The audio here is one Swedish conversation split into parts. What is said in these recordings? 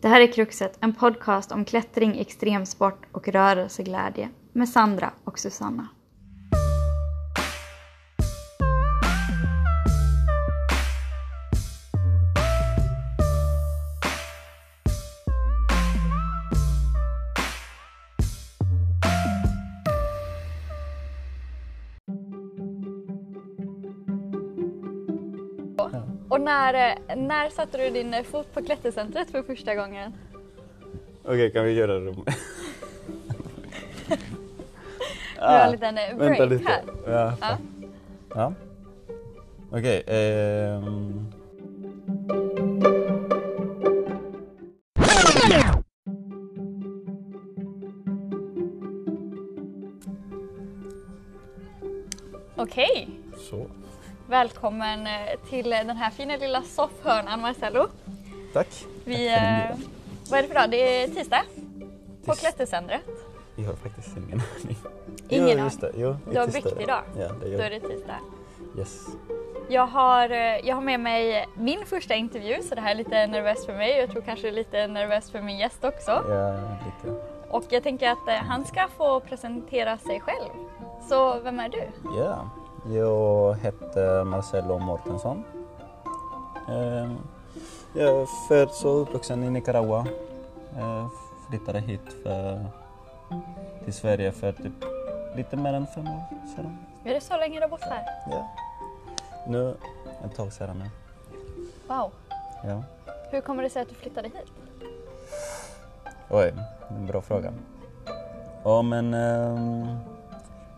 Det här är Kruxet, en podcast om klättring, extremsport och rörelseglädje med Sandra och Susanna. När, när satte du din fot på klättercentret för första gången? Okej, kan vi göra det? Vi har en liten eh, break vänta lite. här. Ja. Ja. ja. Okej. ehm. Okej, Så. Välkommen eh, till den här fina lilla soffhörnan Marcello. Tack. Vi, Tack eh, vad är det för dag? Det är tisdag på Tis- klättercentret. Jag har faktiskt ingen aning. Ingen jo, just det. Jo, Du har tisdag. viktig dag. Ja, det Då gör är det tisdag. Yes. Jag har, eh, jag har med mig min första intervju så det här är lite nervöst för mig. Jag tror kanske lite nervöst för min gäst också. Ja, lite. Och jag tänker att han ska få presentera sig själv. Så vem är du? Ja. Jag heter Marcelo Mortensson. Ehm, Jag är född och uppvuxen i Nicaragua. Jag flyttade hit för, till Sverige för typ lite mer än fem år sedan. Är det så länge du har bott här? Ja. Nu, ett tag sedan nu. Wow. Ja. Hur kommer det sig att du flyttade hit? Oj, en bra fråga. Ja men ehm,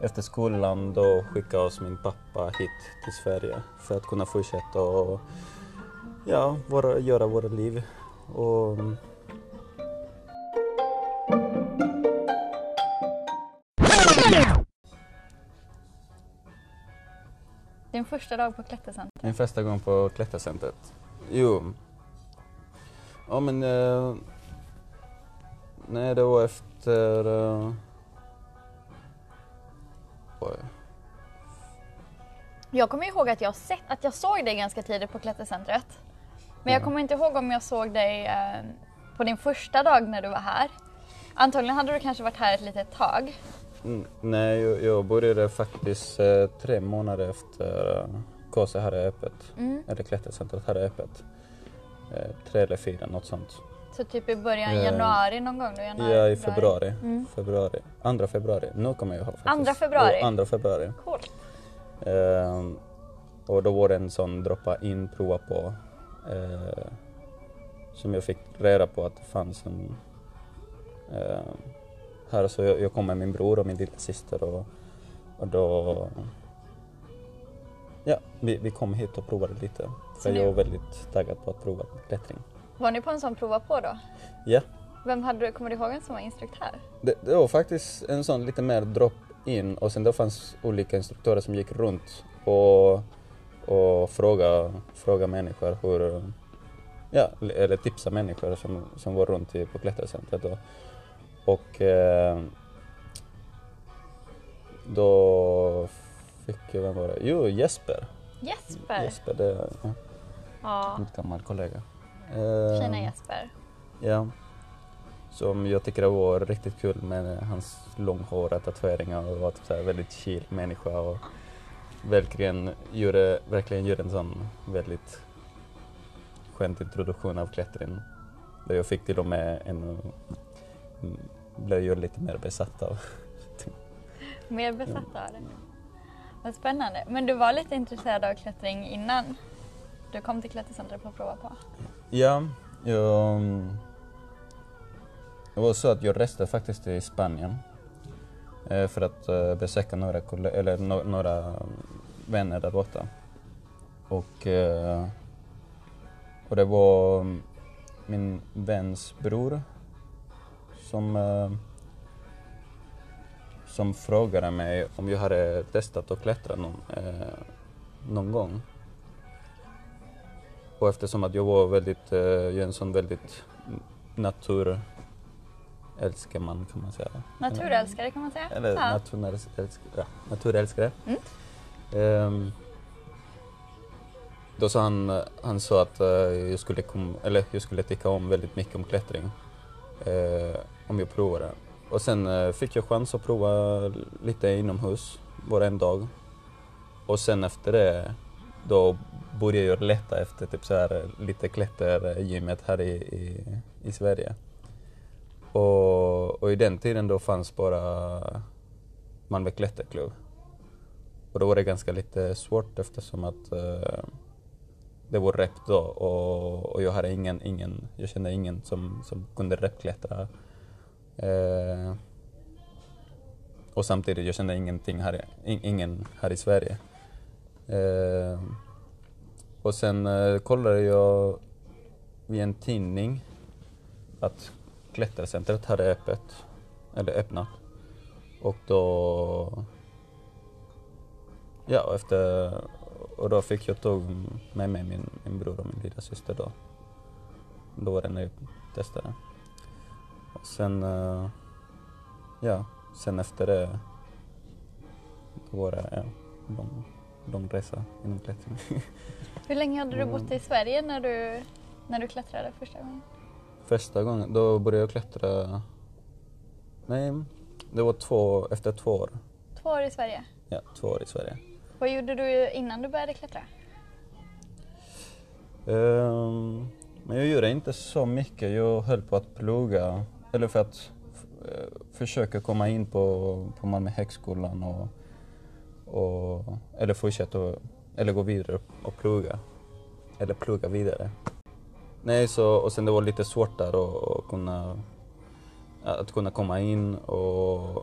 efter skolan då skickade oss min pappa hit till Sverige för att kunna fortsätta och ja, våra, göra våra liv. Och, Din första dag på klättercentret? min första gång på klättercentret. Jo. Ja men eh, nej det var efter eh, oj. Jag kommer ihåg att jag, sett, att jag såg dig ganska tidigt på klättercentret. Men jag Ja. kommer inte ihåg om jag såg dig eh, på din första dag när du var här. Antagligen hade du kanske varit här ett litet tag. Mm, Nej, jag, jag började faktiskt eh, tre månader efter eh, KC hade öppet. Mm. Eller klättercentret hade öppet. Eh, tre eller fyra, något sånt. Så typ i början Eh, januari någon gång? Då, januari, ja, i februari. Mm. februari. Andra februari. Nu kommer jag ihåg faktiskt. Andra februari? Och andra februari. Coolt. Ehm, och då var det en sån droppa in, prova på. Eh, som jag fick reda på att det fanns en eh, här så jag, jag kom med min bror och min lilla syster och, och då ja, vi, vi kom hit och provade lite. För jag var väldigt taggad på att prova klättring. Var ni på en sån prova på då? Ja, Vem hade du, kommer du ihåg vem som var instruktör? det, det var faktiskt en sån lite mer drop in och sen det fanns olika instruktörer som gick runt och, och fråga, fråga människor hur, ja, eller tipsa människor som, som var runt i, på klättercentret. Och, och eh, då fick jag, vem var det? Jo, Jesper. Jesper! Jesper, det är ja, Ja, en gammal kollega. Eh, fina Jesper. Ja. Som jag tycker det var riktigt kul med hans långhåriga tatueringar och var typ så väldigt chill människa och verkligen gjorde, verkligen gjorde en sån väldigt skön introduktion av klättring. Där jag fick till och med en mm, blev jag lite mer besatt av. Mer besatt av det. Vad spännande. Men du var lite intresserad av klättring innan du kom till klättercentret på att prova på? Ja, jag... Mm, det var så att jag reste faktiskt till Spanien eh, för att eh, besöka några, eller no- några mm, vänner där borta. Och, eh, och det var mm, min väns bror som, som frågade mig om jag hade testat att klättra någon, någon gång. Och eftersom att jag var väldigt, eh, jag är en sån väldigt naturälskar man kan man säga. Naturälskare kan man säga. Eller ja. naturälskare. Ja, naturälskare. Mm. Ehm, då sa han, han sa att eh, jag, skulle kom, eller jag skulle tycka om väldigt mycket om klättring. Eh, om jag provade. Och sen eh, fick jag chans att prova lite inomhus, bara en dag. Och sen efter det, då började jag leta efter typ så här, eh, lite klättergymmet här i, i, i Sverige. Och, och i den tiden då fanns bara Malmö klätterklubb. Och då var det ganska lite svårt eftersom att uh, det var rep då och, och jag hade ingen, ingen, jag kände ingen som, som kunde repklättra. Uh, och samtidigt, jag kände ingenting här, in, ingen här i Sverige. Eh, och sen eh, kollade jag i en tidning att klättercentret hade öppet, eller öppnat. Och då... Ja, efter... Och då fick jag tog med mig min, min bror och min lilla syster då. Då var det när jag testade. Och sen... eh, Ja, sen efter det... Då var det ja, lång resa inom klättring. Hur länge hade du Mm. bott i Sverige när du, när du klättrade första gången? Första gången, då började jag klättra... Nej, det var två, efter två år. Två år i Sverige. Ja, två år i Sverige. Vad gjorde du innan du började klättra? Ehm, men jag gjorde inte så mycket. Jag höll på att plugga, eller för att eh, försöka komma in på, på Malmö högskolan och, och, eller fortsätta, och- eller gå vidare och plugga. Eller plugga vidare. Nej, så, och sen det var lite svårt där att, kunna, att kunna komma in och,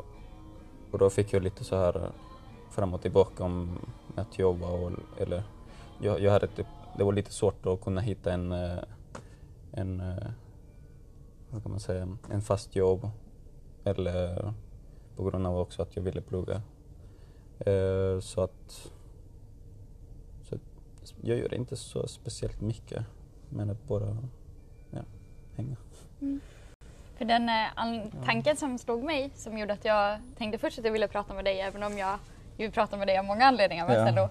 och då fick jag lite så här fram och tillbaka om att jobba och, eller jag, jag hade typ, det var lite svårt att kunna hitta en, eh, en eh, vad kan man säga, en fast jobb. Eller på grund av också att jag ville plugga. Eh, Så att så jag gör inte så speciellt mycket. Men att bara ja, hänga. För den eh, an- tanken som slog mig, som gjorde att jag tänkte först att jag ville prata med dig, även om jag ju vill prata med dig av många anledningar, men Ja.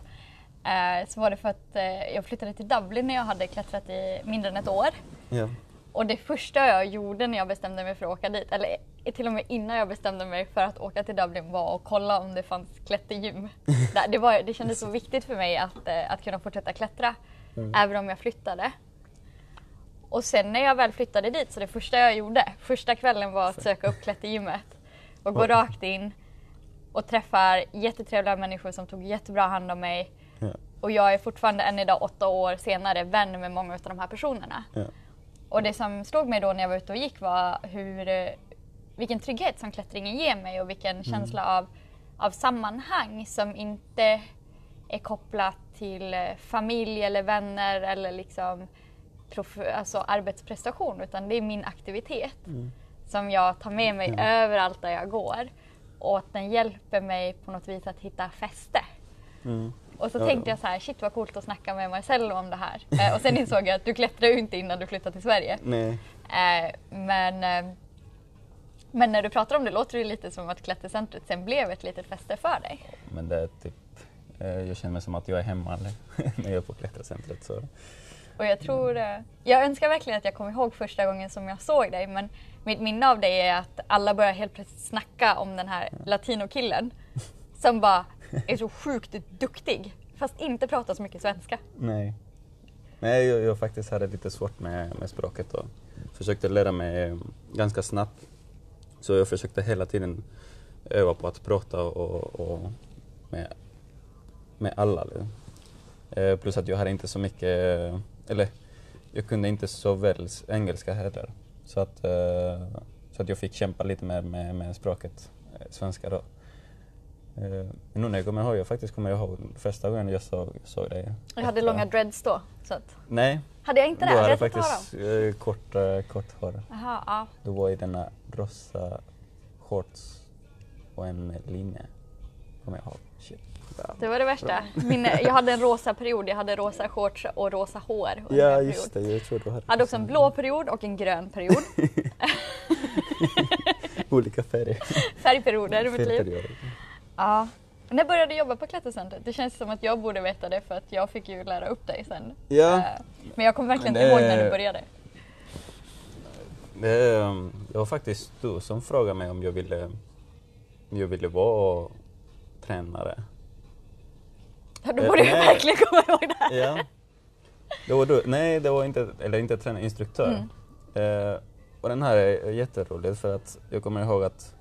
eh, så var det för att jag flyttade till Dublin när jag hade klättrat i mindre än ett år. Ja. Och det första jag gjorde när jag bestämde mig för att åka dit, eller till och med innan jag bestämde mig för att åka till Dublin var att kolla om det fanns klättergym. Det, var, det kändes så viktigt för mig att, eh, att kunna fortsätta klättra, även om jag flyttade. Och sen när jag väl flyttade dit, så det första jag gjorde, första kvällen var att söka upp klättergymmet och gå rakt in och träffar jättetrevliga människor som tog jättebra hand om mig. Ja. Och jag är fortfarande än idag, åtta år senare, vän med många av de här personerna. Ja. Och det som slog mig då när jag var ute och gick var hur, eh, vilken trygghet som klättringen ger mig och vilken känsla av, av sammanhang som inte är kopplat till eh, familj eller vänner eller liksom alltså arbetsprestation utan det är min aktivitet som jag tar med mig överallt där jag går. Och att den hjälper mig på något vis att hitta fäste. Och så Ja, tänkte ja. jag så här, shit vad coolt att snacka med Marcello om det här. Eh, och sen insåg jag att du klättrar ju inte innan du flyttade till Sverige. Nej. Eh, men, eh, men när du pratar om det låter det lite som att klättercentret sen blev ett litet fäste för dig. Men det är typ, eh, jag känner mig som att jag är hemma när jag är på klättercentret. Så. Och jag tror, eh, jag önskar verkligen att jag kommer ihåg första gången som jag såg dig men mitt minne av dig är att alla börjar helt plötsligt snacka om den här latinokillen som bara är så sjukt duktig fast inte pratar så mycket svenska. Nej. Nej, jag, jag faktiskt hade lite svårt med, med språket och försökte lära mig eh, ganska snabbt. Så jag försökte hela tiden öva på att prata och, och med, med alla. Eh, plus att jag hade inte så mycket, eh, eller jag kunde inte så väl engelska heller. Så att, eh, så att jag fick kämpa lite mer med, med språket, eh, svenska då. Eh, Men nu när jag kommer ihåg, jag faktiskt kommer ihåg första gången jag såg, såg dig. Jag hade långa eh, dreads då. Så att, Nej, hade jag inte det? du Hade jag ha dem? faktiskt eh, kort, eh, kort hår. Jaha, ja. Du var i denna rosa shorts och en linje. Kommer jag ihåg. Shit. Det var det värsta. Min, jag hade en rosa period, jag hade rosa shorts och rosa hår. Ja, just det. Jag tror du hade Jag hade också en blå period och en grön period. olika färger. Färgperioder i mitt liv. Ja. När började du jobba på klättercentret? Det känns som att jag borde veta det för att jag fick ju lära upp dig sen. Ja. Eh, Men jag kommer verkligen inte ihåg när du började. Det, det var faktiskt du som frågade mig om jag ville, om jag ville vara tränare. Ja, Då Eh, borde jag nej. verkligen komma ihåg det här. Ja. Det var du. Nej, det var inte, eller inte tränare, instruktör. Mm. Eh, och den här är jätterolig för att jag kommer ihåg att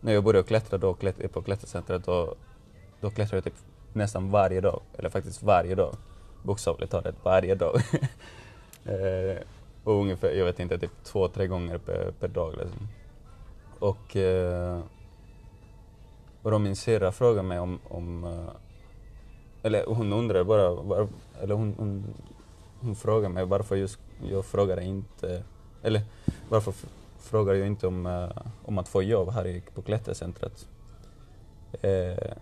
när jag började klättra då klätt, på klättercentret då, då klättrade jag typ nästan varje dag, eller faktiskt varje dag. Bokstavligt talat varje dag. eh, och ungefär, jag vet inte, typ två, tre gånger per, per dag liksom. Och, eh, och då min syrra frågade mig om, om eh, eller hon undrade bara, var, eller hon, hon, hon frågade mig varför just jag frågade inte, eller varför frågade jag inte om, eh, om att få jobb här i, på klättercentret. Eh,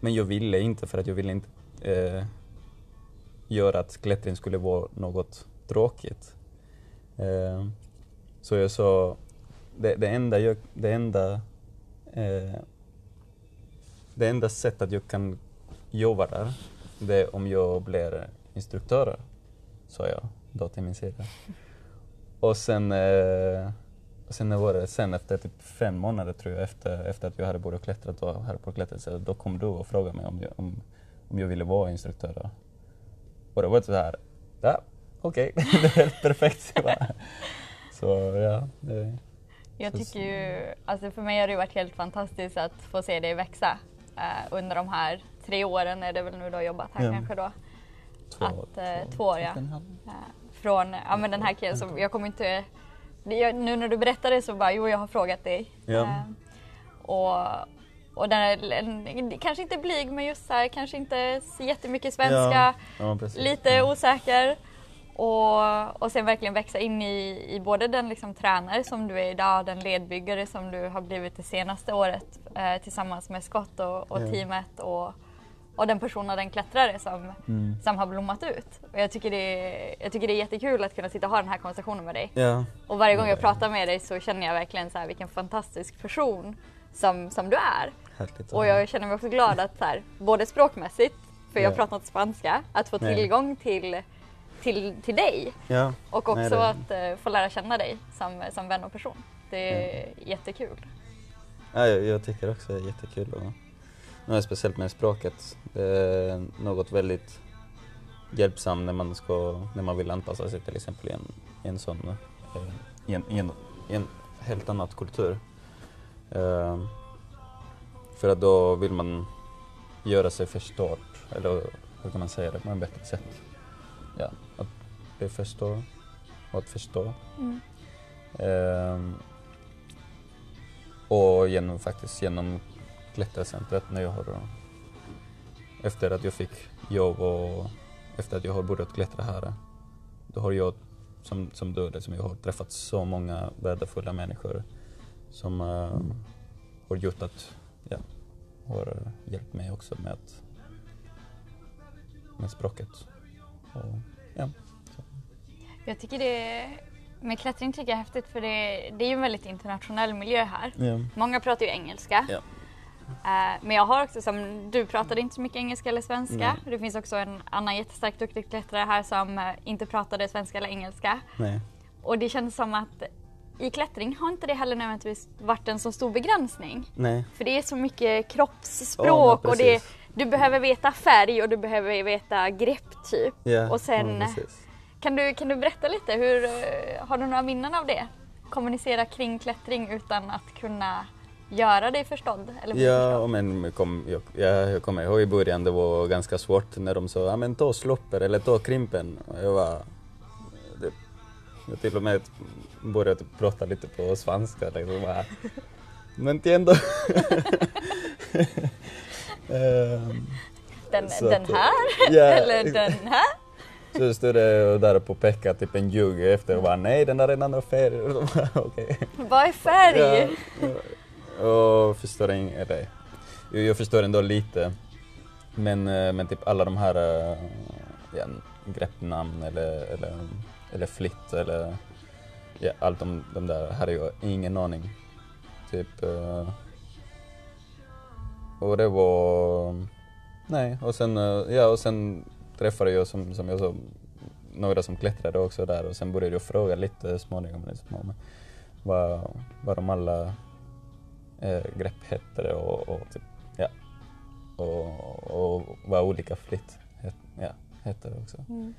men jag ville inte för att jag ville inte eh, göra att klättring skulle vara något tråkigt. Eh, så jag sa, det, det enda, jag, det enda eh, det enda sättet jag kan jobba där, det är om jag blir instruktör, sa jag då till min sida. Och sen, eh, och sen var det, sen efter typ fem månader tror jag, efter, efter att jag hade börjat klättra då, här på klättercentret, då kom du och frågade mig om jag, om, om jag ville vara instruktör. Då. Och det var så här, ja, okej, det är helt perfekt. Så ja, det, Jag Så- tycker ju, alltså för mig har det varit helt fantastiskt att få se dig växa eh, under de här tre åren är det väl nu du har jobbat här Ja. kanske då. två, Att, eh, två år, ja. Från ja, men den här killen som jag kommer inte... det- Jag, nu när du berättade så bara jo jag har frågat dig. Ja. Eh, och och den är, en, kanske inte blyg men just så här, kanske inte jättemycket svenska. Ja, ja, lite osäker. Och, och sen verkligen växa in i, i både den liksom tränare som du är idag, den ledbyggare som du har blivit det senaste året eh, tillsammans med Scott och, och teamet och, och den personen, den klättrare som, Mm. som har blommat ut. Och jag, tycker det är, jag tycker det är jättekul att kunna sitta och ha den här konversationen med dig. Ja. Och varje gång jag Ja. pratar med dig så känner jag verkligen så här, vilken fantastisk person som, som du är. Härligt. Och jag känner mig också glad att så här, både språkmässigt, för jag Ja. pratar inte spanska, att få tillgång till, till, till dig ja. och också Nej, det- att eh, få lära känna dig som, som vän och person. Det är jättekul. Ja, jag, jag tycker också det är jättekul. Och, är speciellt med språket. Det är något väldigt hjälpsamt när man, ska, när man vill anpassa sig till exempel i en, i en sån, eh, i en, i en, i en helt annan kultur. Eh, för att då vill man göra sig förstådd, eller hur kan man säga det på ett bättre sätt? Ja, att bli förstådd och att förstå. Mm. Ehm, och genom, faktiskt genom klättercentret när jag har, efter att jag fick jobb och efter att jag har börjat klättra här, då har jag som, som du, liksom, jag har träffat så många värdefulla människor som eh, har gjort att, ja, har hjälpt mig också med, att, med språket. Och, ja. Jag tycker det med klättring tycker jag är häftigt för det, det är ju en väldigt internationell miljö här. Ja. Många pratar ju engelska. Ja. Eh, Men jag har också som, du pratade inte så mycket engelska eller svenska. Nej. Det finns också en annan jättestarkt duktig klättrare här som eh, inte pratade svenska eller engelska. Nej. Och det känns som att i klättring har inte det heller nödvändigtvis varit en så stor begränsning. Nej. För det är så mycket kroppsspråk men och det, du behöver veta färg och du behöver veta grepp typ. Ja, Och sen- ja. Kan du, kan du berätta lite, hur, eh, har du några minnen av det? Kommunicera kring klättring utan att kunna göra dig förstådd? Eller Ja, förstådd? men jag, kom, jag, jag, jag kommer ihåg i början det var ganska svårt när de sa ja men ta slopper eller ta krimpen. Och jag var... Det, jag till och med började prata lite på svenska. Liksom, bara, no entiendo. Ehm, den, den här? ja, eller den här? Så stod det där på peka typ en jugg efter och bara nej den där är en annan färg. Och bara. Vad är färg? Ja, ja. Jag förstår ing- eller, jag förstår ändå lite. Men, eh, men typ alla de här eh, ja, greppnamn eller, eller, eller flytt eller ja, allt de, de där hade jag ingen aning. Typ, eh, och det var... Nej, och sen, ja, och sen träffade jag som, som jag sa några som klättrade också där och sen började jag fråga lite småningom liksom, om vad, vad de alla eh, grepp hette och, och, typ, ja, och, och vad olika flytt het, ja, hette också. Mm.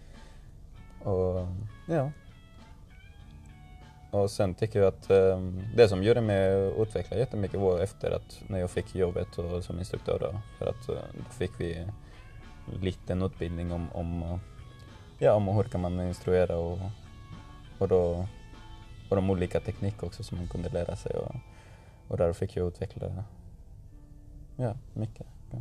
Och ja. Och sen tycker jag att um, det som gjorde mig utveckla jättemycket var efter att när jag fick jobbet och, som instruktör då, för att uh, då fick vi en liten utbildning om, om, ja, om hur kan man instruera och, och, då, och de olika tekniker också som man kunde lära sig och, och där fick jag utveckla ja, mycket. Ja.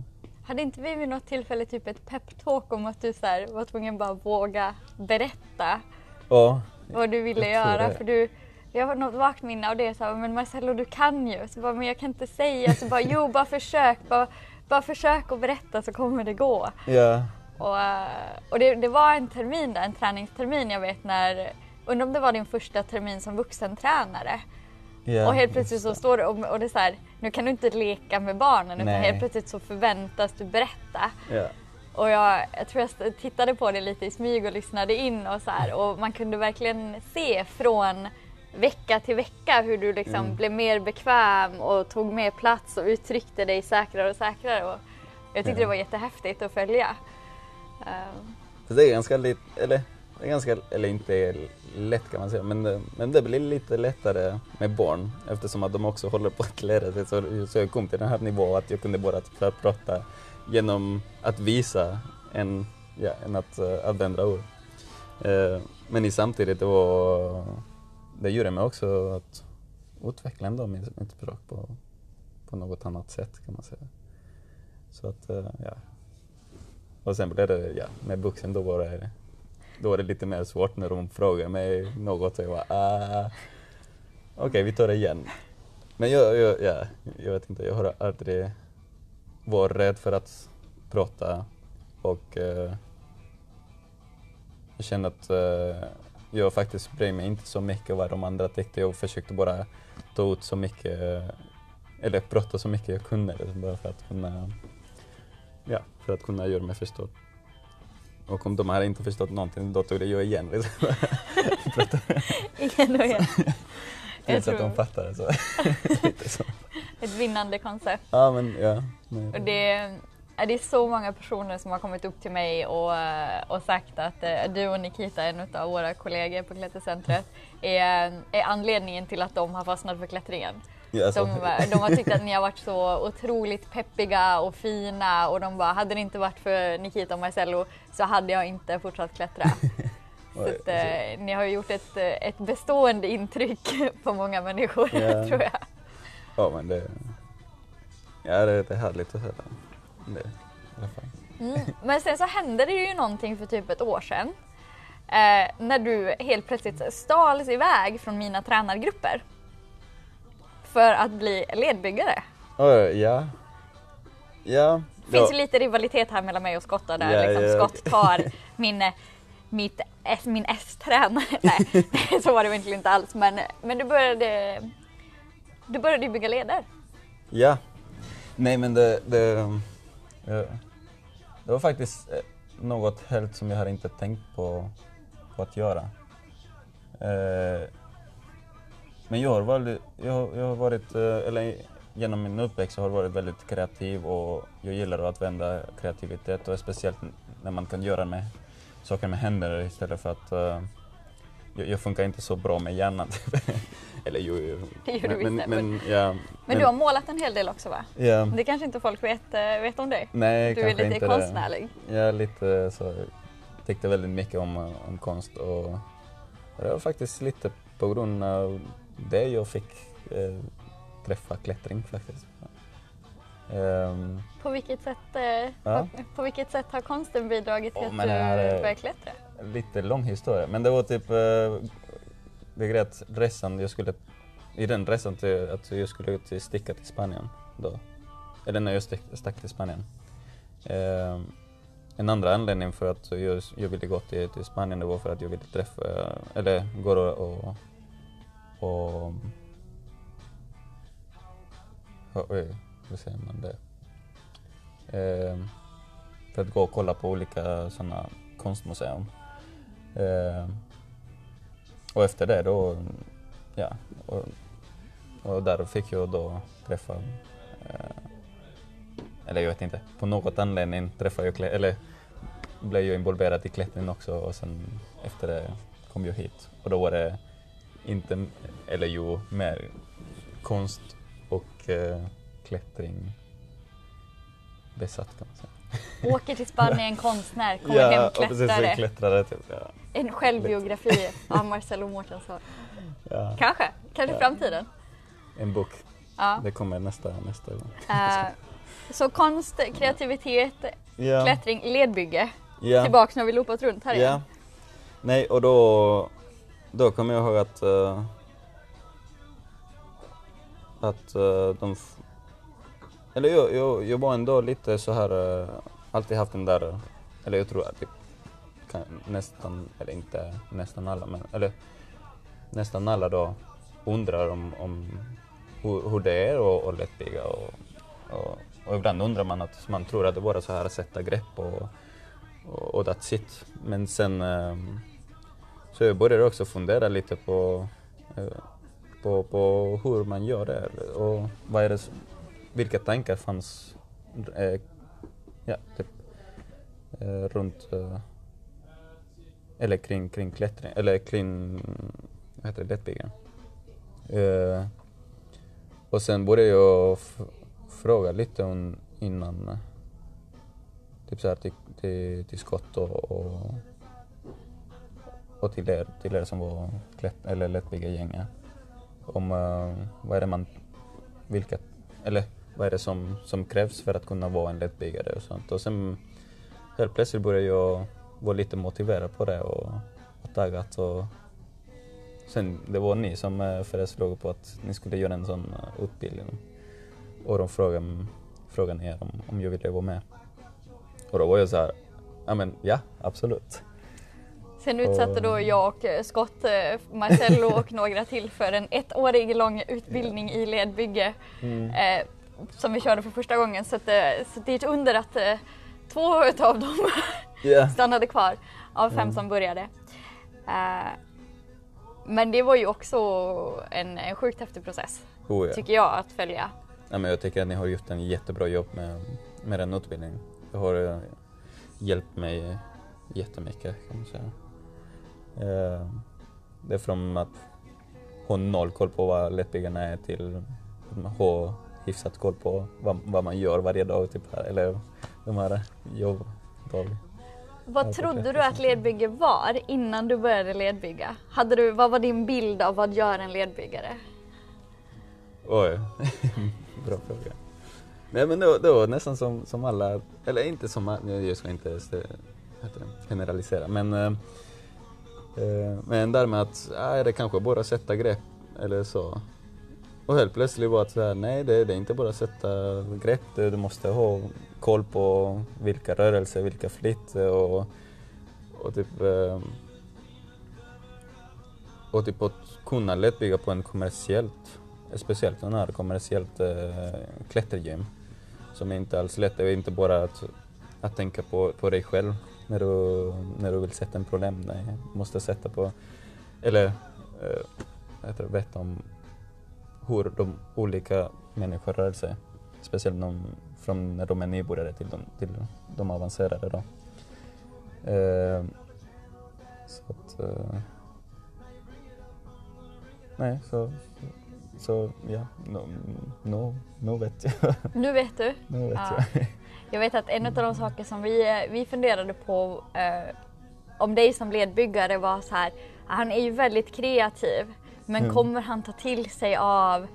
Hade inte vi vid något tillfälle typ ett peptalk om att du så här, var tvungen bara våga berätta Ja, vad du ville göra? För du, jag har något vagt minne av det, så här, men Marcello du kan ju. Så bara, men jag kan inte säga. Så bara, jo bara försök, bara, bara försök att berätta så kommer det gå. ja, Och, eh, och det, det var en termin där, en träningstermin jag vet när, undrar om det var din första termin som vuxentränare. Ja. och helt plötsligt så står det, och, och det är så här, nu kan du inte leka med barnen utan helt plötsligt så förväntas du berätta. Ja. Och jag, jag tror jag tittade på det lite i smyg och lyssnade in och så här, och man kunde verkligen se från vecka till vecka hur du liksom Mm. blev mer bekväm och tog mer plats och uttryckte dig säkrare och säkrare. Och jag tyckte Ja. det var jättehäftigt att följa. Så det är ganska lite, eller, det är ganska, eller inte lätt kan man säga, men, det- men det blir lite lättare med barn eftersom att de också håller på att lära sig. Så, så jag kom till den här nivån att jag kunde bara typ, prata genom att visa än, ja, än att eh, uh, använda ord. Eh, men i samtidigt det var, det gjorde mig också att utveckla ändå mitt, mitt språk på, på något annat sätt kan man säga. Så att, eh, ja, och sen blev det, ja, med vuxen då var det, då var det lite mer svårt när de frågade mig något och jag bara ah, okej vi tar det igen. Men jag, jag, ja, jag vet inte, jag har aldrig varit rädd för att prata och eh, jag känner att eh, jag faktiskt bryr mig inte så mycket vad de andra tyckte. Jag försökte bara ta ut så mycket, eller prata så mycket jag kunde bara för att kunna Ja, för att kunna göra mig förstådd. Och om de hade inte förstått någonting, då tog det jag igen. Liksom. igen och igen. Tills att de fattade. Så. Så. ett vinnande koncept. Ja, men ja. Nej. Och det, är det är så många personer som har kommit upp till mig och, och sagt att eh, du och Nikita, en av våra kollegor på Klättercentret, är, är anledningen till att de har fastnat för klättringen. Ja, alltså, De, de har tyckt att ni har varit så otroligt peppiga och fina och de bara, hade det inte varit för Nikita och Marcello så hade jag inte fortsatt klättra. Så att, eh, ni har gjort ett, eh, ett bestående intryck på många människor Ja. tror jag. ja, men det, ja, det, det är härligt att höra. Det, i alla fall. Mm. Men sen så hände det ju någonting för typ ett år sedan. Eh, när du helt plötsligt stals iväg från mina tränargrupper. För att bli ledbyggare. Oj, ja. Ja. Det finns ju lite rivalitet här mellan mig och Skotta där Ja, liksom ja, Skott tar min, eh, mitt, min S-tränare. Nej, så var det verkligen inte alls. Men, men du började du började ju bygga leder. Ja. Nej men det, det, det var faktiskt eh, något helt som jag hade inte tänkt på, på att göra. Men jag har, varit, jag, har- jag har varit, eh, eller genom min uppväxt har jag varit väldigt kreativ och jag gillar att använda kreativitet och speciellt när man kan göra med saker med händer istället för att eh, jag, jag funkar inte så bra med hjärnan. eller jo, jo. Det gör du men, visst, men, men- men, ja, Men du har målat en hel del också va? Ja, Det kanske inte folk vet, eh, vet om dig? nej, Du är kanske lite inte konstnärlig. Det. Jag är lite så, jag tyckte väldigt mycket om, om konst och det var faktiskt lite på grund av det jag fick eh, träffa klättring faktiskt. Ehm, På vilket sätt, eh, Ja. har, på vilket sätt har konsten bidragit till Åh, att du började klättra? lite lång historia, men det var typ eh, det är att resan jag skulle, i den resan till, att jag skulle till, sticka till Spanien då, eller när jag stick, stack till Spanien. Eh, en andra anledning för att jag, jag ville gå till, till Spanien det var för att jag ville träffa, eller gå och, och, och, oj, hur säger man det? Eh, för att gå och kolla på olika sådana konstmuseum. Eh, och efter det då, ja, och, och där fick jag då träffa, eh, eller jag vet inte, på något anledning träffade jag, eller blev jag involverad i klättring också och sen efter det kom jag hit. Och då var det inte, eller jo, mer konst och eh, klättring besatt kan man säga. Åker till Spanien, konstnär, kommer hem, och precis, klättrare. så klättrare typ. Ja. En självbiografi av Marcello Mårtensson. Ja. Kanske, kanske i framtiden. En bok. Ja. Det kommer nästa, nästa gång. Eh, så konst, kreativitet, Ja. klättring, ledbygge. Ja. Tillbaks när vi loopat runt här Ja. igen. Nej, och då, då kommer jag ihåg att, uh, att uh, de... Eller jag, jag, jag var ändå lite så här, uh, alltid haft den där, eller jag tror att typ, kan, nästan, eller inte nästan alla, men eller nästan alla då undrar om, om hur, hur det är att att lättbygga och, och, och ibland undrar man att man tror att det bara är så här att sätta grepp och, och, och that's it. Men sen ehm, så jag började också fundera lite på, eh, på, på hur man gör det och vad är det, vilka tankar fanns eh, ja, typ, eh, runt eh, eller kring, kring klättring, eller kring, vad heter det, lättbyggen. Eh, och sen började jag fråga lite om innan, typ så här till, till, till Scott och, och, och till er, till er som var klätt, eller lättbyggargänget. Om uh, vad är det man, vilka, eller vad är det som, som krävs för att kunna vara en lättbyggare och sånt. Och sen helt plötsligt började jag vara lite motiverad på det och, och taggat och sen det var ni som eh, uh, föreslog på att ni skulle göra en sån uh, utbildning. Och de frågade, frågade er om, om jag ville vara med. Och då var jag så här, ja men ja, absolut. Sen utsatte då jag och eh, Scott, eh, Marcello och några till för en ettårig lång utbildning i ledbygge. Mm. Eh, som vi körde för första gången så, att, eh, så det är ett under att eh, två utav dem Ja. stannade kvar av fem Mm. som började. Eh, men det var ju också en, en sjukt häftig process Oh, ja. tycker jag att följa. Ja, men jag tycker att ni har gjort en jättebra jobb med, med den utbildningen. Det har hjälpt mig jättemycket kan man säga. Eh, det är från att ha noll koll på vad lättbyggarna är till att ha hyfsat koll på vad, vad man gör varje dag, typ, här, eller de här jobbdagarna. Vad trodde du att ledbygge var innan du började ledbygga? Hade du, vad var din bild av vad gör en ledbyggare? Oj, bra fråga. Nej men det var, det var nästan som, som alla, eller inte som alla, jag ska inte generalisera men eh, Eh, men där med att, nej det kanske bara att sätta grepp eller så. Och helt plötsligt var det så här, nej det, det är inte bara att sätta grepp, du, du måste ha koll på vilka rörelser, vilka flytt och, och typ eh, och typ att kunna lättbygga på en kommersiellt, speciellt den här kommersiellt eh, klättergym. Som är inte alls lätt, det är inte bara att, att tänka på, på dig själv när du, när du vill sätta en problem. Nej, du måste sätta på, eller vad heter det, veta om hur de olika människor rör sig. Speciellt de, från när de är nybörjare till de, till de avancerade då. Eh, så att, eh, nej, så, så ja, nu no, no vet jag. Nu vet du. nu vet Ja. jag. Jag vet att en av de saker som vi, eh, vi funderade på eh, om dig som ledbyggare var så här, han är ju väldigt kreativ men Mm. kommer han ta till sig av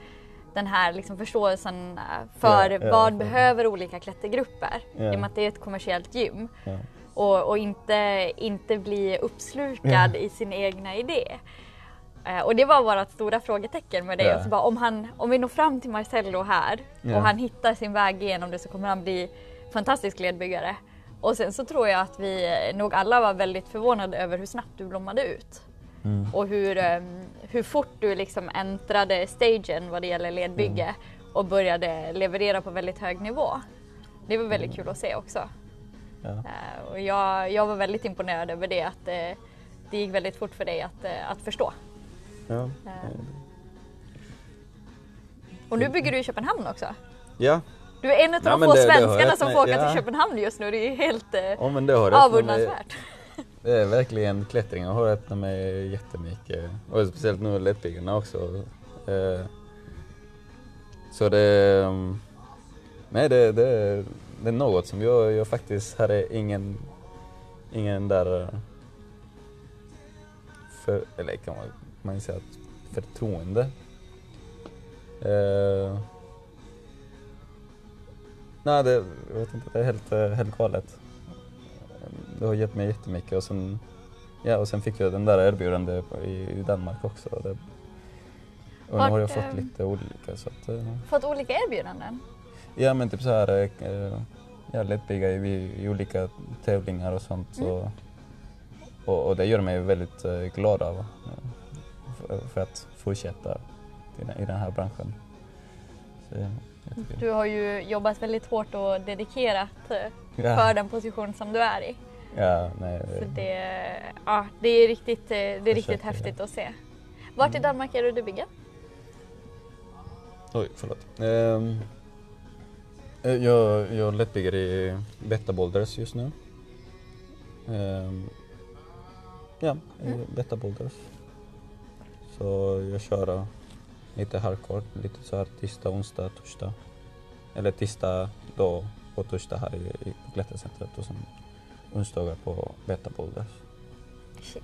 den här liksom förståelsen eh, för Ja, ja, vad för- behöver olika klättergrupper? Ja. I och med att det är ett kommersiellt gym. Ja. och, och inte, inte bli uppslukad i sin egna idé. Eh, och det var vårt stora frågetecken med det. Ja. Alltså bara, om, han, om vi når fram till Marcello här Ja. och han hittar sin väg igenom det så kommer han bli fantastisk ledbyggare. Och sen så tror jag att vi eh, nog alla var väldigt förvånade över hur snabbt du blommade ut. Mm. Och hur, ehm, hur fort du liksom äntrade stagen vad det gäller ledbygge och började leverera på väldigt hög nivå. det var väldigt kul att se också. Ja. Eh, och jag, jag var väldigt imponerad över det, att eh, det gick väldigt fort för dig att, eh, att förstå. Ja. Och nu bygger du i Köpenhamn också. ja. Du är en av de få det- svenskarna som får åka ja. till Köpenhamn just nu. Det är helt eh, ja, men det har öppnat mig, avundansvärt. det är verkligen klättringen har öppnat mig jättemycket. Och speciellt nu lättbyggarna också. Eh, så det, um, nej det, det, det är något som jag, jag faktiskt hade ingen, ingen där, eh, för, eller kan man, man säga att förtroende. Eh, nej, det, jag vet inte, det är helt, eh, helt galet. Det har gett mig jättemycket och sen, ja, och sen fick jag den där erbjudandet i, i Danmark också. Det, och nu har jag eh, fått lite olika så att, eh, Fått olika erbjudanden. Ja men typ så här, eh, jag lättbygga i, i olika tävlingar och sånt. Så, och, och det gör mig väldigt eh, glad av, eh, för, för att fortsätta i den, här branschen. Så, Du har ju jobbat väldigt hårt och dedikerat eh, Ja. för den position som du är i. ja, nej, Så det, ja, det är riktigt, eh, det är riktigt häftigt att se. Vart i Danmark är du bygger? oj förlåt. Eh, jag, jag lättbygger i Betta Boulders just nu. Ehm, ja, i Betta Boulders. Så jag kör lite hardcore, lite så här tisdag, onsdag, torsdag. Eller tisdag då och torsdag här i, i klättercentret och sen onsdagar på Betta Boulders. Shit.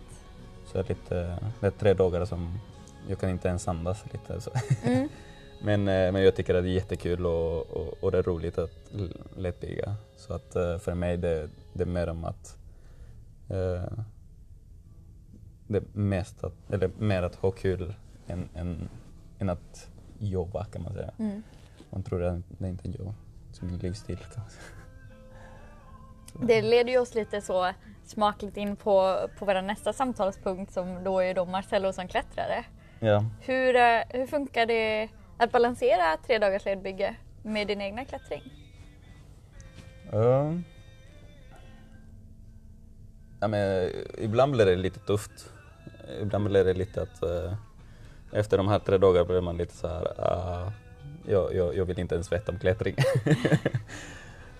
Så det är lite, det är tre dagar som jag kan inte ens andas lite. Så. Mm. Men, eh, men jag tycker att det är jättekul och, och, och det är roligt att lättbygga. Så att eh, för mig det, det är mer om att eh, det är mest att, eller mer att ha kul än, än, än att jobba kan man säga. Mm. Man tror att det är inte är jobb, som en livsstil. Det leder ju oss lite så smakligt in på, på vår nästa samtalspunkt som då är då Marcello som klättrare. Ja. Hur, eh, hur funkar det att balansera tre dagars ledbygge med din egna klättring? Ja. Ja, men, ibland blir det lite tufft. Ibland blir det lite att eh, efter de här tre dagarna blev man lite så här, uh, jag, jag, jag vill inte ens veta om klättring.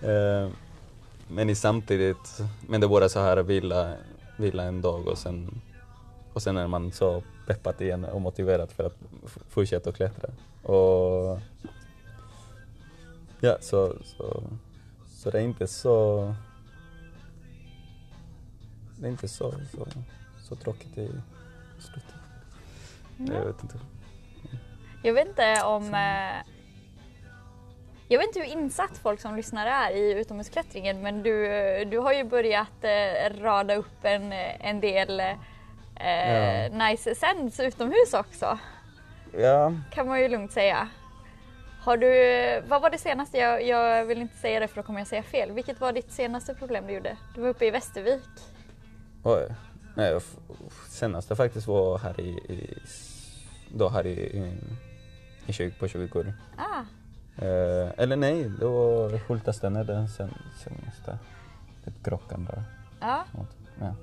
uh, men i samtidigt, men det är bara så här vila, vila en dag och sen, och sen är man så peppat igen och motiverad för att fortsätta att klättra. Och ja, så, så, så det är inte så det är inte så, så, så tråkigt i slutet. Jag vet inte. Jag vet inte om... Eh, jag vet inte hur insatt folk som lyssnar är i utomhusklättringen men du, du har ju börjat eh, rada upp en, en del eh, Ja. nice sends utomhus också. Ja, Kan man ju lugnt säga. Har du, vad var det senaste? Jag, jag vill inte säga det för då kommer jag säga fel. Vilket var ditt senaste problem du gjorde? Du var uppe i Västervik. oj. Nej, senaste faktiskt var här i, i då här i, i, i 20, på 20 kor. Ah, Eh, eller nej, det var Hultasten är den sen, senaste. Ett krockan där. ja. Ja.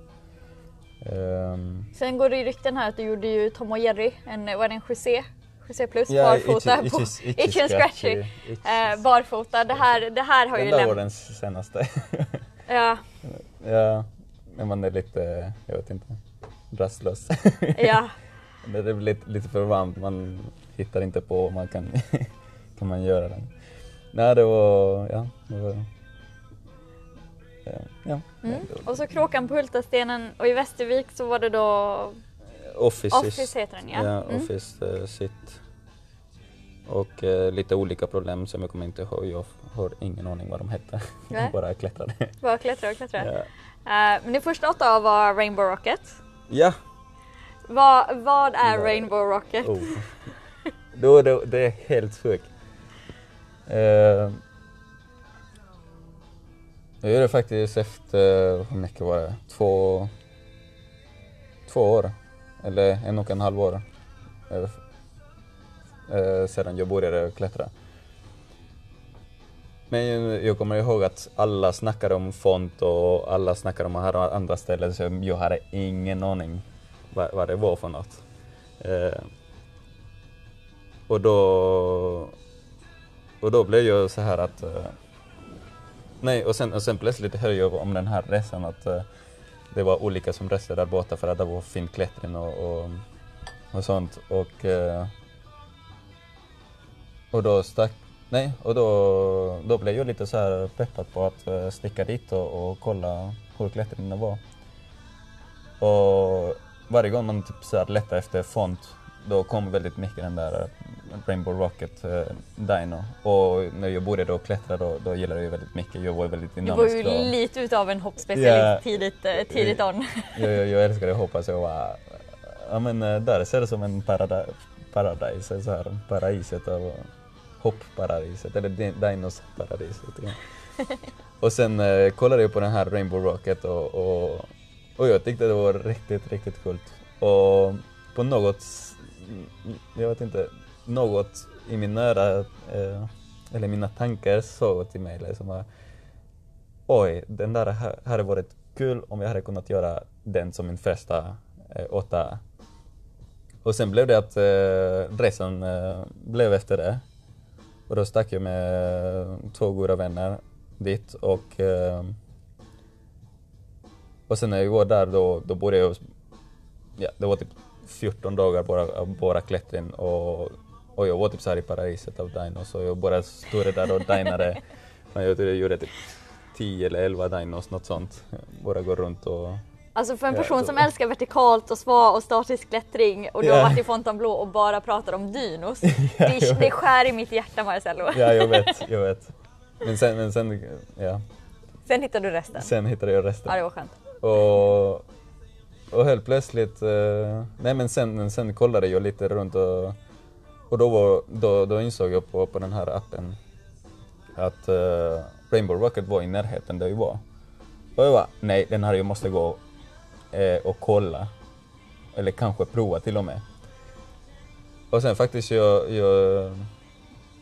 Ehm, Sen går det ju rykten här att du gjorde ju Tom och Jerry, en, var det en José? José plus Ja, barfota itchy- på itchy- itchy Itchy and Scratchy. Eh, barfota. Det här, det här har den ju där var den senaste. Ja, ja, men man är lite, jag vet inte, rastlös. ja. Det är lite, lite för varmt, man hittar inte på man kan, kan man göra den. Nej, det var, ja, det var, ja, ja. Mm. Och så Kråkan på Hultastenen och i Västervik så var det då Office, Office heter den ja. Ja, Mm. Office eh, sitt. Och eh, lite olika problem som jag kommer inte ihåg, jag har ingen aning vad de hette. Jag bara klättrade. Bara klättra och klättra. ja. Eh, men det första åtta av var Rainbow Rocket. ja. Vad, vad är Nej. Rainbow Rocket? Oh. Då, då, det är helt sjukt. Eh, jag gjorde det faktiskt efter, hur mycket var det? Två, två år. Eller en och en halv år. Eh, sedan jag började klättra. Men jag kommer ihåg att alla snackade om font och alla snackade om här andra ställen så jag hade ingen aning vad, vad det var för något. Eh, och då och då blev jag så här att eh, nej och sen, och sen plötsligt hörde jag om den här resan att eh, det var olika som reste där borta för att det var fin klättring och, och, och sånt och eh, och då stack Nej, och då, då blev jag lite så här peppad på att uh, sticka dit och, och kolla hur klättringen var. Och varje gång man typ så här letade efter font, då kom väldigt mycket den där eh, Rainbow Rocket uh, Dino. Och när jag började och klättra då, då gillade jag väldigt mycket. Jag var väldigt dynamisk. Du var ju lite utav en hoppspecialist yeah. tidigt, uh, tidigt on. jag, jag, jag älskade att hoppa så jag var, ja men där ser det som en paradis, paradis så här, paradiset. Och, hoppparadiset, eller dinosparadiset. Ja. och sen eh, kollade jag på den här Rainbow Rocket och, och, och jag tyckte det var riktigt, riktigt coolt. Och på något, jag vet inte, något i min nära, eh, eller mina tankar sa till mig liksom att oj, den där hade varit kul om jag hade kunnat göra den som min första eh, åtta. Och sen blev det att eh, resan eh, blev efter det. Och då stack jag med två goda vänner dit och eh, och sen när jag var där då, då började jag, ja det var typ 14 dagar bara, bara klättring och, och jag var typ så här i paradiset av dinos och jag bara stod där och dinade. jag gjorde typ 10 eller 11 dinos, något sånt. Bara gå runt och Alltså för en person ja, som älskar vertikalt och sva och statisk klättring och du yeah. har varit i Fontainebleau och bara pratar om dinos. ja, det, det skär i mitt hjärta Marcello. ja, jag vet, jag vet. Men sen, men sen, ja. Sen hittade du resten? Sen hittade jag resten. Ja, det var skönt. Och, och helt plötsligt, eh, nej men sen, sen kollade jag lite runt och, och då, var, då, då insåg jag på, på den här appen att uh, Rainbow Rocket var i närheten där jag var. Och jag var, nej den här jag måste gå eh, Eh, och kolla. Eller kanske prova till och med. Och sen faktiskt jag, jag,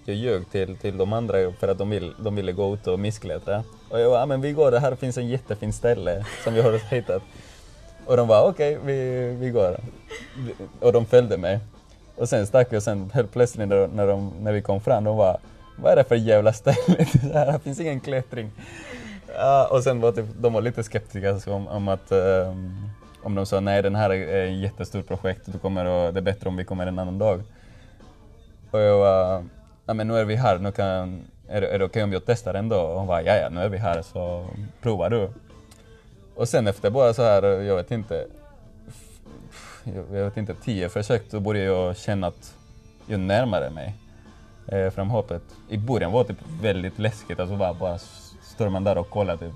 jag ljög till, till de andra för att de, vill, de ville gå ut och missklättra. Och jag bara, ah, men vi går, det här finns en jättefin ställe som vi har hittat. Och de var okej, okay, vi, vi går. Och de följde mig. Och sen stack jag och sen helt plötsligt när, när, de, när vi kom fram, de var vad är det för jävla ställe? här finns ingen klättring. Ja, och sen var typ, de var lite skeptiska alltså, om, om att um, om de sa nej den här är ett jättestort projekt, du kommer och det är bättre om vi kommer en annan dag. Och jag var, ja men nu är vi här, nu kan, är, är det okej okay om jag testar ändå? Och hon bara, ja ja nu är vi här så prova du. Och sen efter bara så här, jag vet inte, jag vet inte, tio försök så började jag känna att jag närmade mig eh, framhoppet. I början var det typ väldigt läskigt, alltså bara, bara står man där och kollar typ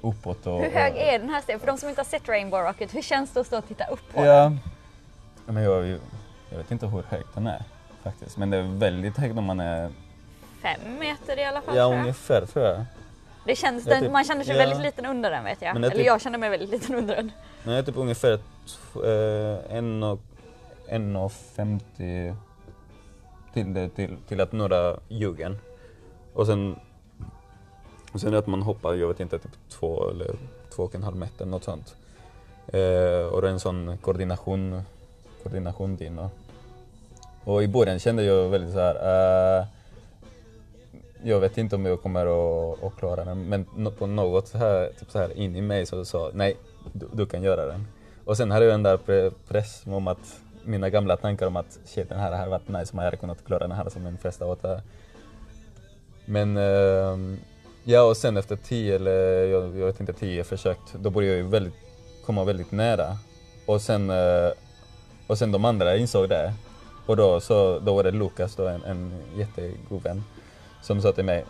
uppåt. Och, hur hög är den här stegen? För de som inte har sett Rainbow Rocket, hur känns det att stå och titta upp på ja. den? Men jag, jag vet inte hur hög den är faktiskt, men det är väldigt högt om man är... Fem meter i alla fall Ja, ungefär tror jag. Det känns, den, typ, man känner sig ja. väldigt liten under den vet jag. Eller typ, jag känner mig väldigt liten under den. Men jag är typ ungefär eh, en och, en och 50 till, till, till att några ljugen. Och sen och sen att man hoppar, jag vet inte, typ två eller två och en halv meter, något sånt. Eh, och det är en sån koordination, koordination din. Och, och i början kände jag väldigt så här, eh, jag vet inte om jag kommer att, att klara den, men på något så här, typ så här in i mig så sa nej, du, du, kan göra den. Och sen hade jag den där press om att mina gamla tankar om att shit, den här hade varit nice om jag hade kunnat klara den här som min första åtta. Men eh, Ja, och sen efter tio eller jag, jag vet inte, tio försök, då började jag ju väldigt, komma väldigt nära. Och sen, eh, och sen de andra insåg det. Och då, så, då var det Lukas, då, en, en jättegod vän, som sa till mig,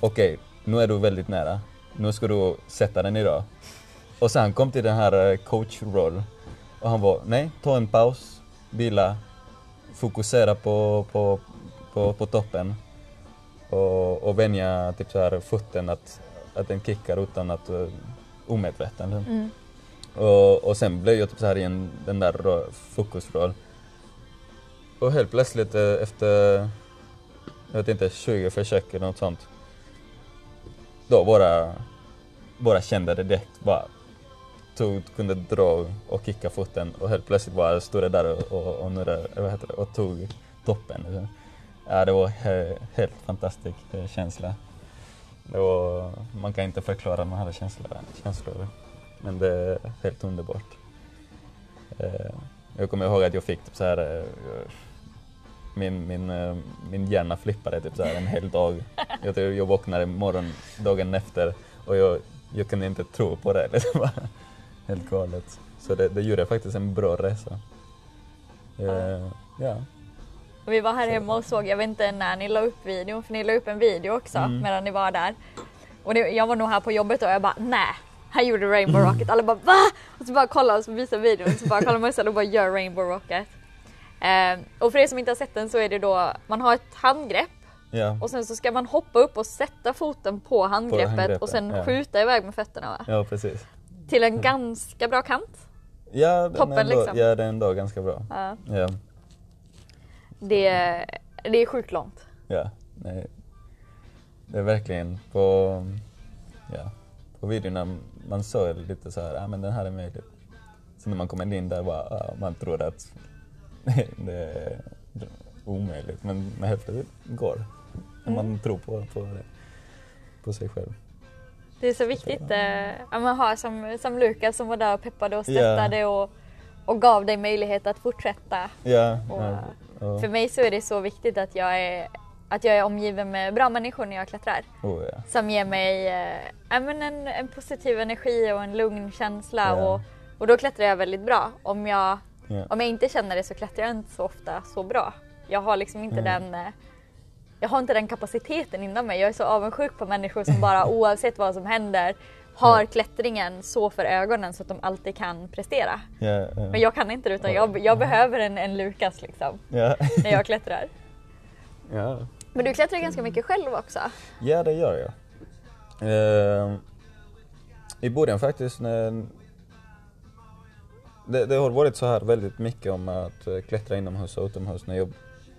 okej, okay, nu är du väldigt nära. Nu ska du sätta den idag. Och sen kom till den här eh, coach-roll. Och han var, nej, ta en paus, vila, fokusera på, på, på, på toppen och, och vänja typ så här foten att, att den kickar utan att uh, omedveten. Mm. Och, och sen blev jag typ så här i en, den där fokusroll. Och helt plötsligt uh, efter, jag vet inte, 20 försök eller något sånt, då bara, bara kände det direkt. Bara tog, kunde dra och kicka foten och helt plötsligt bara stod det där och, och, och, nurrade, vad heter det, och tog toppen. Ja, det var he, helt fantastisk eh, känsla. Det var, man kan inte förklara de här känslor, känslor men det är helt underbart. Eh, jag kommer ihåg att jag fick typ så här, eh, min, min, min hjärna flippade typ så här en hel dag. Jag, jag vaknade morgon, dagen efter och jag, jag kunde inte tro på det. Liksom. helt galet. Så det, det gjorde faktiskt en bra resa. Eh, ja. Vi var här hemma och såg, jag vet inte när ni la upp videon, för ni la upp en video också mm. medan ni var där. Och det, jag var nog här på jobbet och jag bara nej, han gjorde Rainbow mm. Rocket. Alla bara va? Och så bara kollar och så visar videon så bara kollar Marcel och bara gör Rainbow Rocket. Eh, och för er som inte har sett den så är det då, man har ett handgrepp ja. och sen så ska man hoppa upp och sätta foten på handgreppet, på handgreppet och sen ja. skjuta iväg med fötterna va? Ja precis. Till en ganska bra kant. Ja, Toppen, ändå, liksom. ja, den är ändå ganska bra. Ja. Det, det är sjukt långt. Ja, nej. Det är verkligen på, ja, på videorna man såg lite så här, ja men den här är möjlig. Sen när man kommer in där bara, ja, man tror att det är omöjligt men, men helt plötsligt går mm. man tror på, på, det, på sig själv. Det är så viktigt eh, att man har som, som Lukas som var där och peppade och stöttade yeah. och, och gav dig möjlighet att fortsätta. Yeah. Och, ja. För mig så är det så viktigt att jag är att jag är omgiven med bra människor när jag klättrar. Oh, ja. Som ger mig äh, en, en positiv energi och en lugn känsla yeah. och, och då klättrar jag väldigt bra. Om jag, om jag inte känner det så klättrar jag inte så ofta så bra. Jag har liksom inte mm. den äh, jag har inte den kapaciteten inom mig. Jag är så avundsjuk på människor som bara oavsett vad som händer har yeah. klättringen så för ögonen så att de alltid kan prestera. Yeah, yeah. Men jag kan inte det utan jag, jag behöver en, en Lukas liksom när jag klättrar. Ja. Men du klättrar ganska mycket själv också? Ja, det gör jag. Uh, I början faktiskt när det, det, har varit så här väldigt mycket om att eh, klättra inomhus och utomhus när jag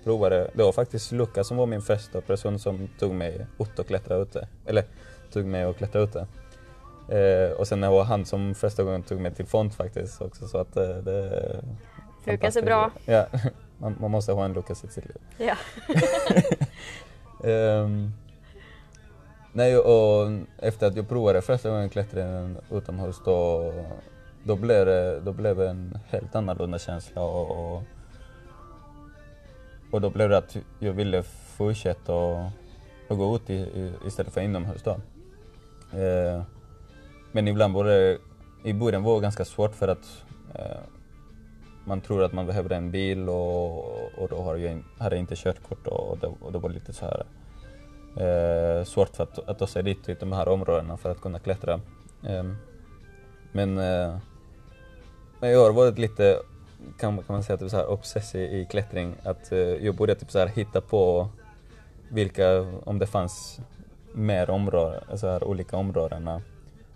provade. Det var faktiskt Lukas som var min första person som tog mig ut och klättra ute. Eller tog mig och klättra ute. Uh, och sen det var han som första gången tog mig till font faktiskt också så att uh, det... Lukas är bra. Ja, man, man, måste ha en Lukas i sitt liv. Ja. um, nej, och efter att jag provade första gången klättringen utomhus då, då, blev det, då blev det en helt annorlunda känsla och, och, och då blev det att jag ville fortsätta och, och gå ut i, i, istället för inomhus då. Uh, men ibland var det, i början var det ganska svårt för att eh, man tror att man behöver en bil och, och då har jag, hade jag inte körkort och det, och det var lite så här eh, svårt för att, att ta sig dit till de här områdena för att kunna klättra. Ehm, eh, men eh, jag har varit lite, kan, kan man säga, typ så här obsessiv i klättring. Att eh, jag började typ så här hitta på vilka, om det fanns mer områden, så här olika områden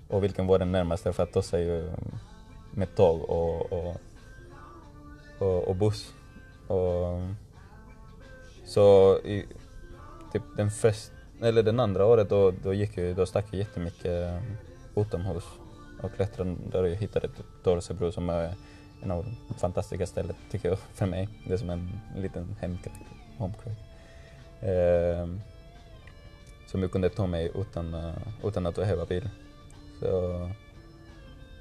och vilken var den närmaste för att ta sig mm, med tåg och, och och, och buss. Och, så i typ den första, eller den andra året då, då, gick jag, då stack jag jättemycket mm, utomhus och klättrade där jag hittade Torsebro som är en av de fantastiska ställen tycker jag för mig. Det är som en liten hemkräk. Eh, som jag kunde ta mig utan, eh, utan att behöva bil. Så,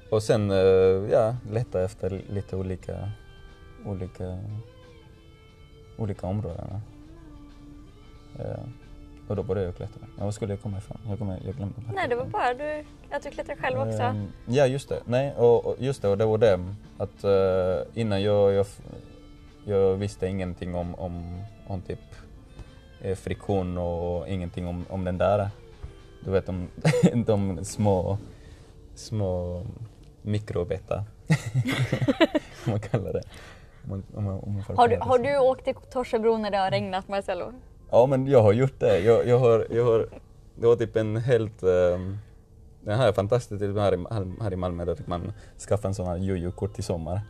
och sen uh, ja, leta efter lite olika olika, olika områden. Eh, och då började jag klättra. Ja, var skulle jag komma ifrån? Jag, kommer, jag glömde. Nej, det var bara du, att du klättrar själv också. Eh, ja, just det. Nej, och, och, just det, och det var det att uh, innan jag, jag, jag visste ingenting om, om, om typ eh, friktion och ingenting om, om den där, du vet de, de små, små mikrobeta, om man kallar det. Om man, om man har, du, har du åkt till Torsebro när det har regnat Marcello? Ja men jag har gjort det. Jag, jag, har, jag har, det var typ en helt um, den här är fantastisk typ här i, här i Malmö där man skaffar en sån här jojo-kort i sommar.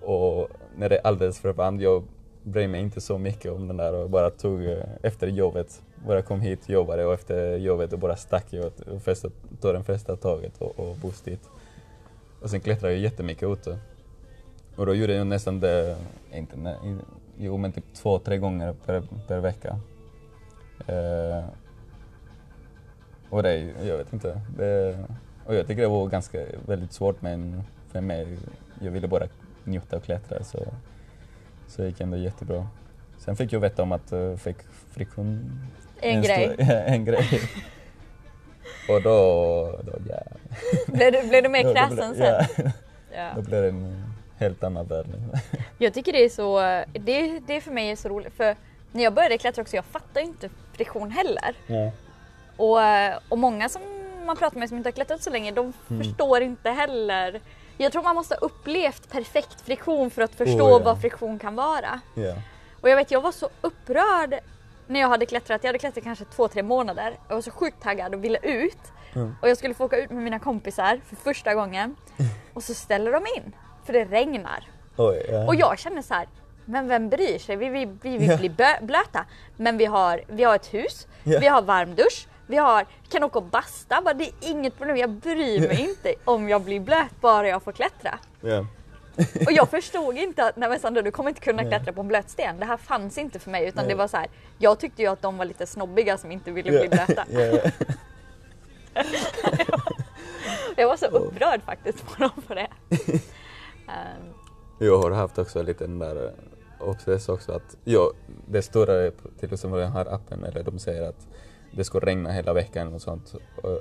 Och när det är alldeles för varmt, jag brydde mig inte så mycket om den där och bara tog eh, efter jobbet, bara kom hit, jobbade och efter jobbet och bara stack jag och- första, tog den första taget och, och buss dit. Och sen klättrade jag jättemycket ute. Och då gjorde jag nästan det, inte, nej, jo men typ två, tre gånger per, per vecka. Eh, och det, jag vet inte. Det, och jag tycker det var ganska väldigt svårt men för mig, jag ville bara njuta och klättra så, så gick ändå jättebra. Sen fick jag veta om att jag fick friktion. En stor- grej. en grej. och då, då, ja. Blev du, blev du mer kräsen sen? Ja, Ja. då blev det en helt annan värld. Jag tycker det är så, det, det för mig är så roligt för när jag började klättra också, jag fattar inte friktion heller. Ja. Och, och många som man pratar med som inte har klättrat så länge, de Mm. förstår inte heller. Jag tror man måste ha upplevt perfekt friktion för att förstå Oh, ja. vad friktion kan vara. Ja. Och jag vet, jag var så upprörd när jag hade klättrat. Jag hade klättrat kanske två, tre månader. Jag var så sjukt taggad och ville ut. Mm. Och jag skulle få åka ut med mina kompisar för första gången. Och så ställer de in, för det regnar. Oj, ja. Och jag känner så här, men vem bryr sig? Vi, vi, vi vill Ja. bli blöta. Men vi har, vi har ett hus, Ja. vi har varm dusch, vi har, kan åka och basta. Bara, det är inget problem, jag bryr mig inte om jag blir blöt bara jag får klättra. Och jag förstod inte att nej men Sandra du kommer inte kunna klättra på en blöt sten. Det här fanns inte för mig utan Nej. det var så här. Jag tyckte ju att de var lite snobbiga som inte ville bli blöta. Ja. Jag var så upprörd faktiskt på dem för det. Ehm, Jag har haft också lite den där eh, obsess också att jag, det där på- till exempel den här appen eller de säger att det ska regna hela veckan och sånt.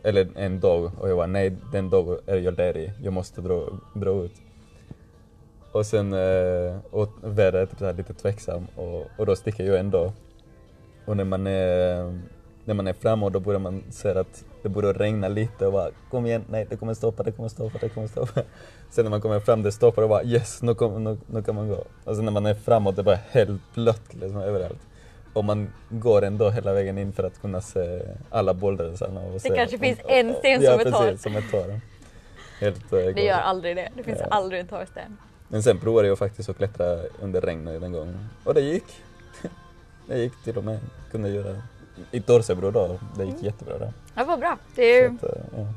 Eller en dag och jag var nej den dagen är jag ledig, jag måste dra, dra ut. Och sen, eh, och vädret är lite tveksam och, och då sticker jag ändå. Och när man är, när man är framåt då börjar man se att det borde regna lite och bara kom igen, nej det kommer stoppa, det kommer stoppa, det kommer stoppa. Sen när man kommer fram det stoppar och bara yes, nu, kom, nu, nu kan man gå. Och sen när man är framåt det är bara helt blött liksom överallt. Och man går ändå hela vägen in för att kunna se alla bouldersarna. Och se, kanske finns och- en sten ja, som är torr. precis, som är torr. Helt, eh, det gör aldrig det. Det finns Ja. aldrig en torr sten. Men sen provade jag faktiskt att klättra under regnet den gången. Och det gick. Det gick till och med. Kunde göra i Torsebro då. Det gick jättebra där. Det var bra. Det är Så ju att, eh, ja.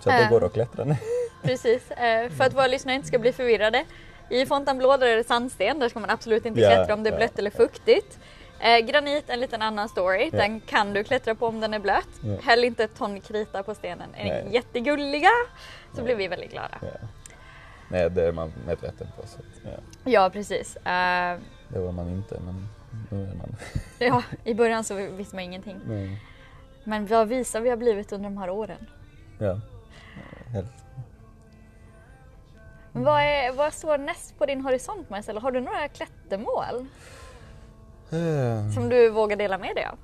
Så att det Äh. går att klättra nu. precis. Eh, För att våra lyssnare inte ska bli förvirrade. I Fontainebleau där är det sandsten. Där ska man absolut inte Ja, klättra om det är ja, blött eller fuktigt. Eh, granit en liten annan story. Ja. Den kan du klättra på om den är blöt. Ja. Häll inte ett ton krita på stenen. Är ni jättegulliga så blir vi väldigt glada. Nej, det är man medveten på. Så att, ja. Ja precis. Eh, Det var man inte, men nu är man. ja, I början så visste man ingenting. Nej. Men vad visar vi har blivit under de här åren. Ja, helt. Men vad, är, vad står näst på din horisont Marcel? Har du några klättermål Eh, som du vågar dela med dig av?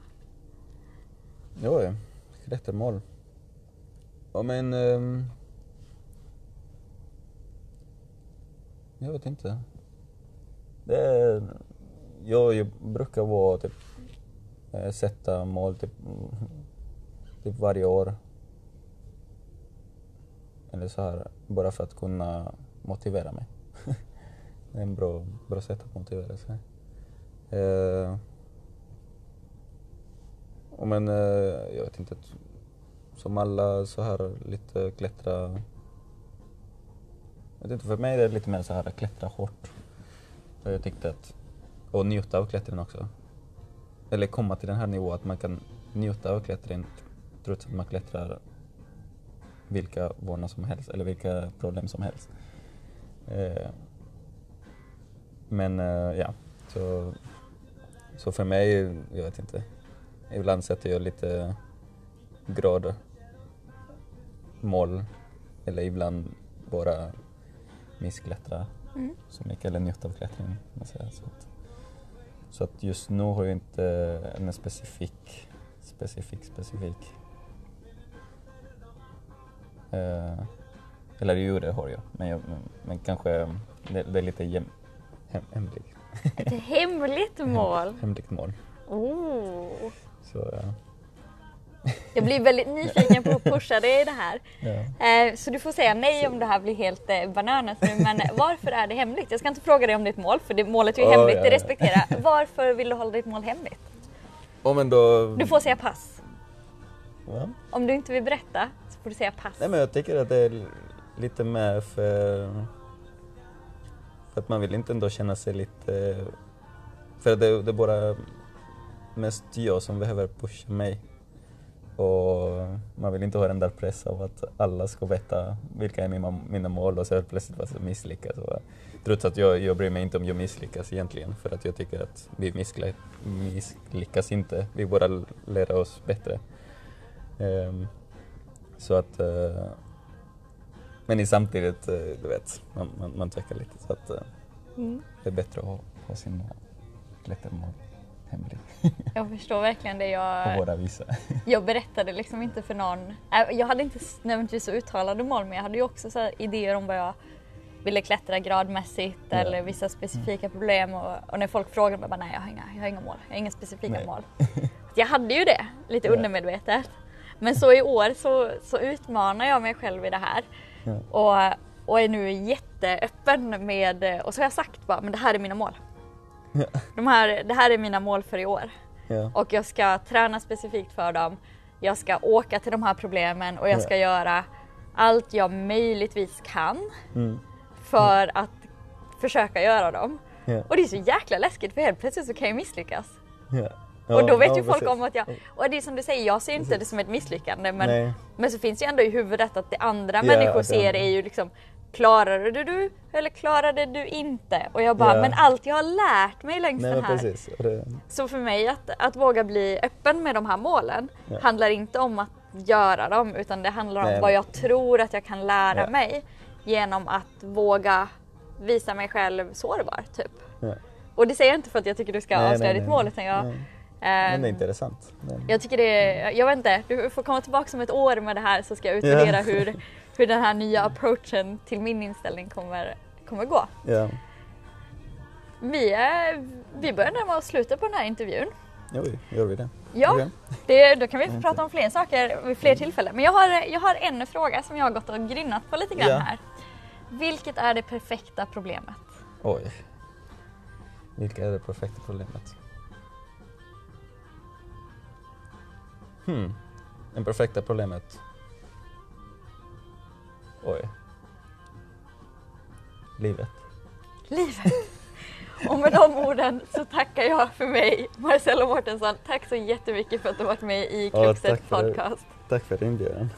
Jo, ja. klättermål. Ja, men... ehm, jag vet inte. Det är, jag, jag brukar vara typ, eh, sätta mål typ, typ varje år. Eller så här, bara för att kunna motivera mig. det är en bra, bra sätt att motivera sig. Eh, men eh, jag vet inte, som alla så här lite klättra... Jag vet inte, för mig är det lite mer så här klättra hårt. För jag tyckte att, och njuta av klättringen också. Eller komma till den här nivån att man kan njuta av klättringen trots att man klättrar vilka vanor som helst eller vilka problem som helst. Eh, men eh, ja, så, så för mig, jag vet inte. Ibland sätter jag lite grader, mål eller ibland bara missklättra Mm. så mycket eller njuta av klättring. kan man säga. Så, att, så att just nu har jag inte en specifik, specifik, specifik. Eh, eller jo, det har jag, men, jag, men, men kanske det, det är lite jäm, hem, hemligt. Ett hemligt mål. Hemligt mål. Oh. Så, ja. Jag blir väldigt nyfiken på att pusha dig i det här. Ja. Eh, Så du får säga nej om det här blir helt eh, bananas nu. Men varför är det hemligt? Jag ska inte fråga dig om ditt mål för det, målet är ju Oh, hemligt, ja, det ja. respekterar jag. Varför vill du hålla ditt mål hemligt? Oh, då... Du får säga pass. Va? Om du inte vill berätta så får du säga pass. Nej men jag tycker att det är lite mer för... För att man vill inte ändå känna sig lite... För det, det är bara mest jag som behöver pusha mig. Och man vill inte ha den där pressen av att alla ska veta vilka är mina, mina mål och så helt plötsligt bara så misslyckas. Och, trots att jag, jag bryr mig inte om jag misslyckas egentligen för att jag tycker att vi misslyckas, misslyckas inte. Vi bara lär oss bättre. Ehm, så att... eh, men i samtidigt, eh, du vet, man, man, man tvekar lite. Så att eh, Mm. det är bättre att ha, ha sina klättermål hemlig Jag förstår verkligen det. Jag, våra visa. jag berättade liksom inte för någon. Äh, Jag hade inte nödvändigtvis så uttalade mål men jag hade ju också så idéer om vad jag ville klättra gradmässigt Ja. eller vissa specifika problem och, och när folk frågade mig bara nej jag har inga, jag har inga mål, jag har inga specifika Nej. mål. Jag hade ju det lite Ja. undermedvetet. Men så i år så, så utmanar jag mig själv i det här Ja. och, och är nu jätteöppen med, och så har jag sagt bara men det här är mina mål. Ja. De här, det här är mina mål för i år Ja. och jag ska träna specifikt för dem. Jag ska åka till de här problemen och jag Ja. ska göra allt jag möjligtvis kan Mm. för att försöka göra dem. Ja. Och det är så jäkla läskigt för helt plötsligt så kan jag misslyckas. Ja. och då vet ja, ju folk precis. om att jag... Och det är som du säger, jag ser inte det som ett misslyckande men, Nej. men så finns det ju ändå i huvudet att det andra Ja, människor det- ser är ju liksom Klarade du eller klarade du inte? Och jag bara, Ja. men allt jag har lärt mig längs Nej den här precis. Det, så för mig att, att våga bli öppen med de här målen Ja. handlar inte om att göra dem utan det handlar om Nej, vad jag tror att jag kan lära Ja. mig genom att våga visa mig själv sårbar typ. Och det säger jag inte för att jag tycker du ska Nej, avslöja ditt nej. mål utan jag... Nej. ehm, Men det är intressant. Men, jag tycker det är, jag vet inte, du får komma tillbaka om ett år med det här så ska jag utvärdera hur, hur den här nya approachen till min inställning kommer, kommer gå. ja. Vi, är, vi börjar närma oss slutet på den här intervjun. Oj, gör vi det? Ja, Okej. det, då kan vi prata om fler saker vid fler tillfällen. Men jag har, jag har en fråga som jag har gått och grynnat på lite grann Ja. här. Vilket är det perfekta problemet? Oj. Vilka är det perfekta problemet? Hmm. Det perfekta problemet? Oj. Livet. Livet. Och med de orden så tackar jag för mig, Marcelo Mårtensson. Tack så jättemycket för att du varit med i Ja, tack för det. podcast. Tack för inbjudan.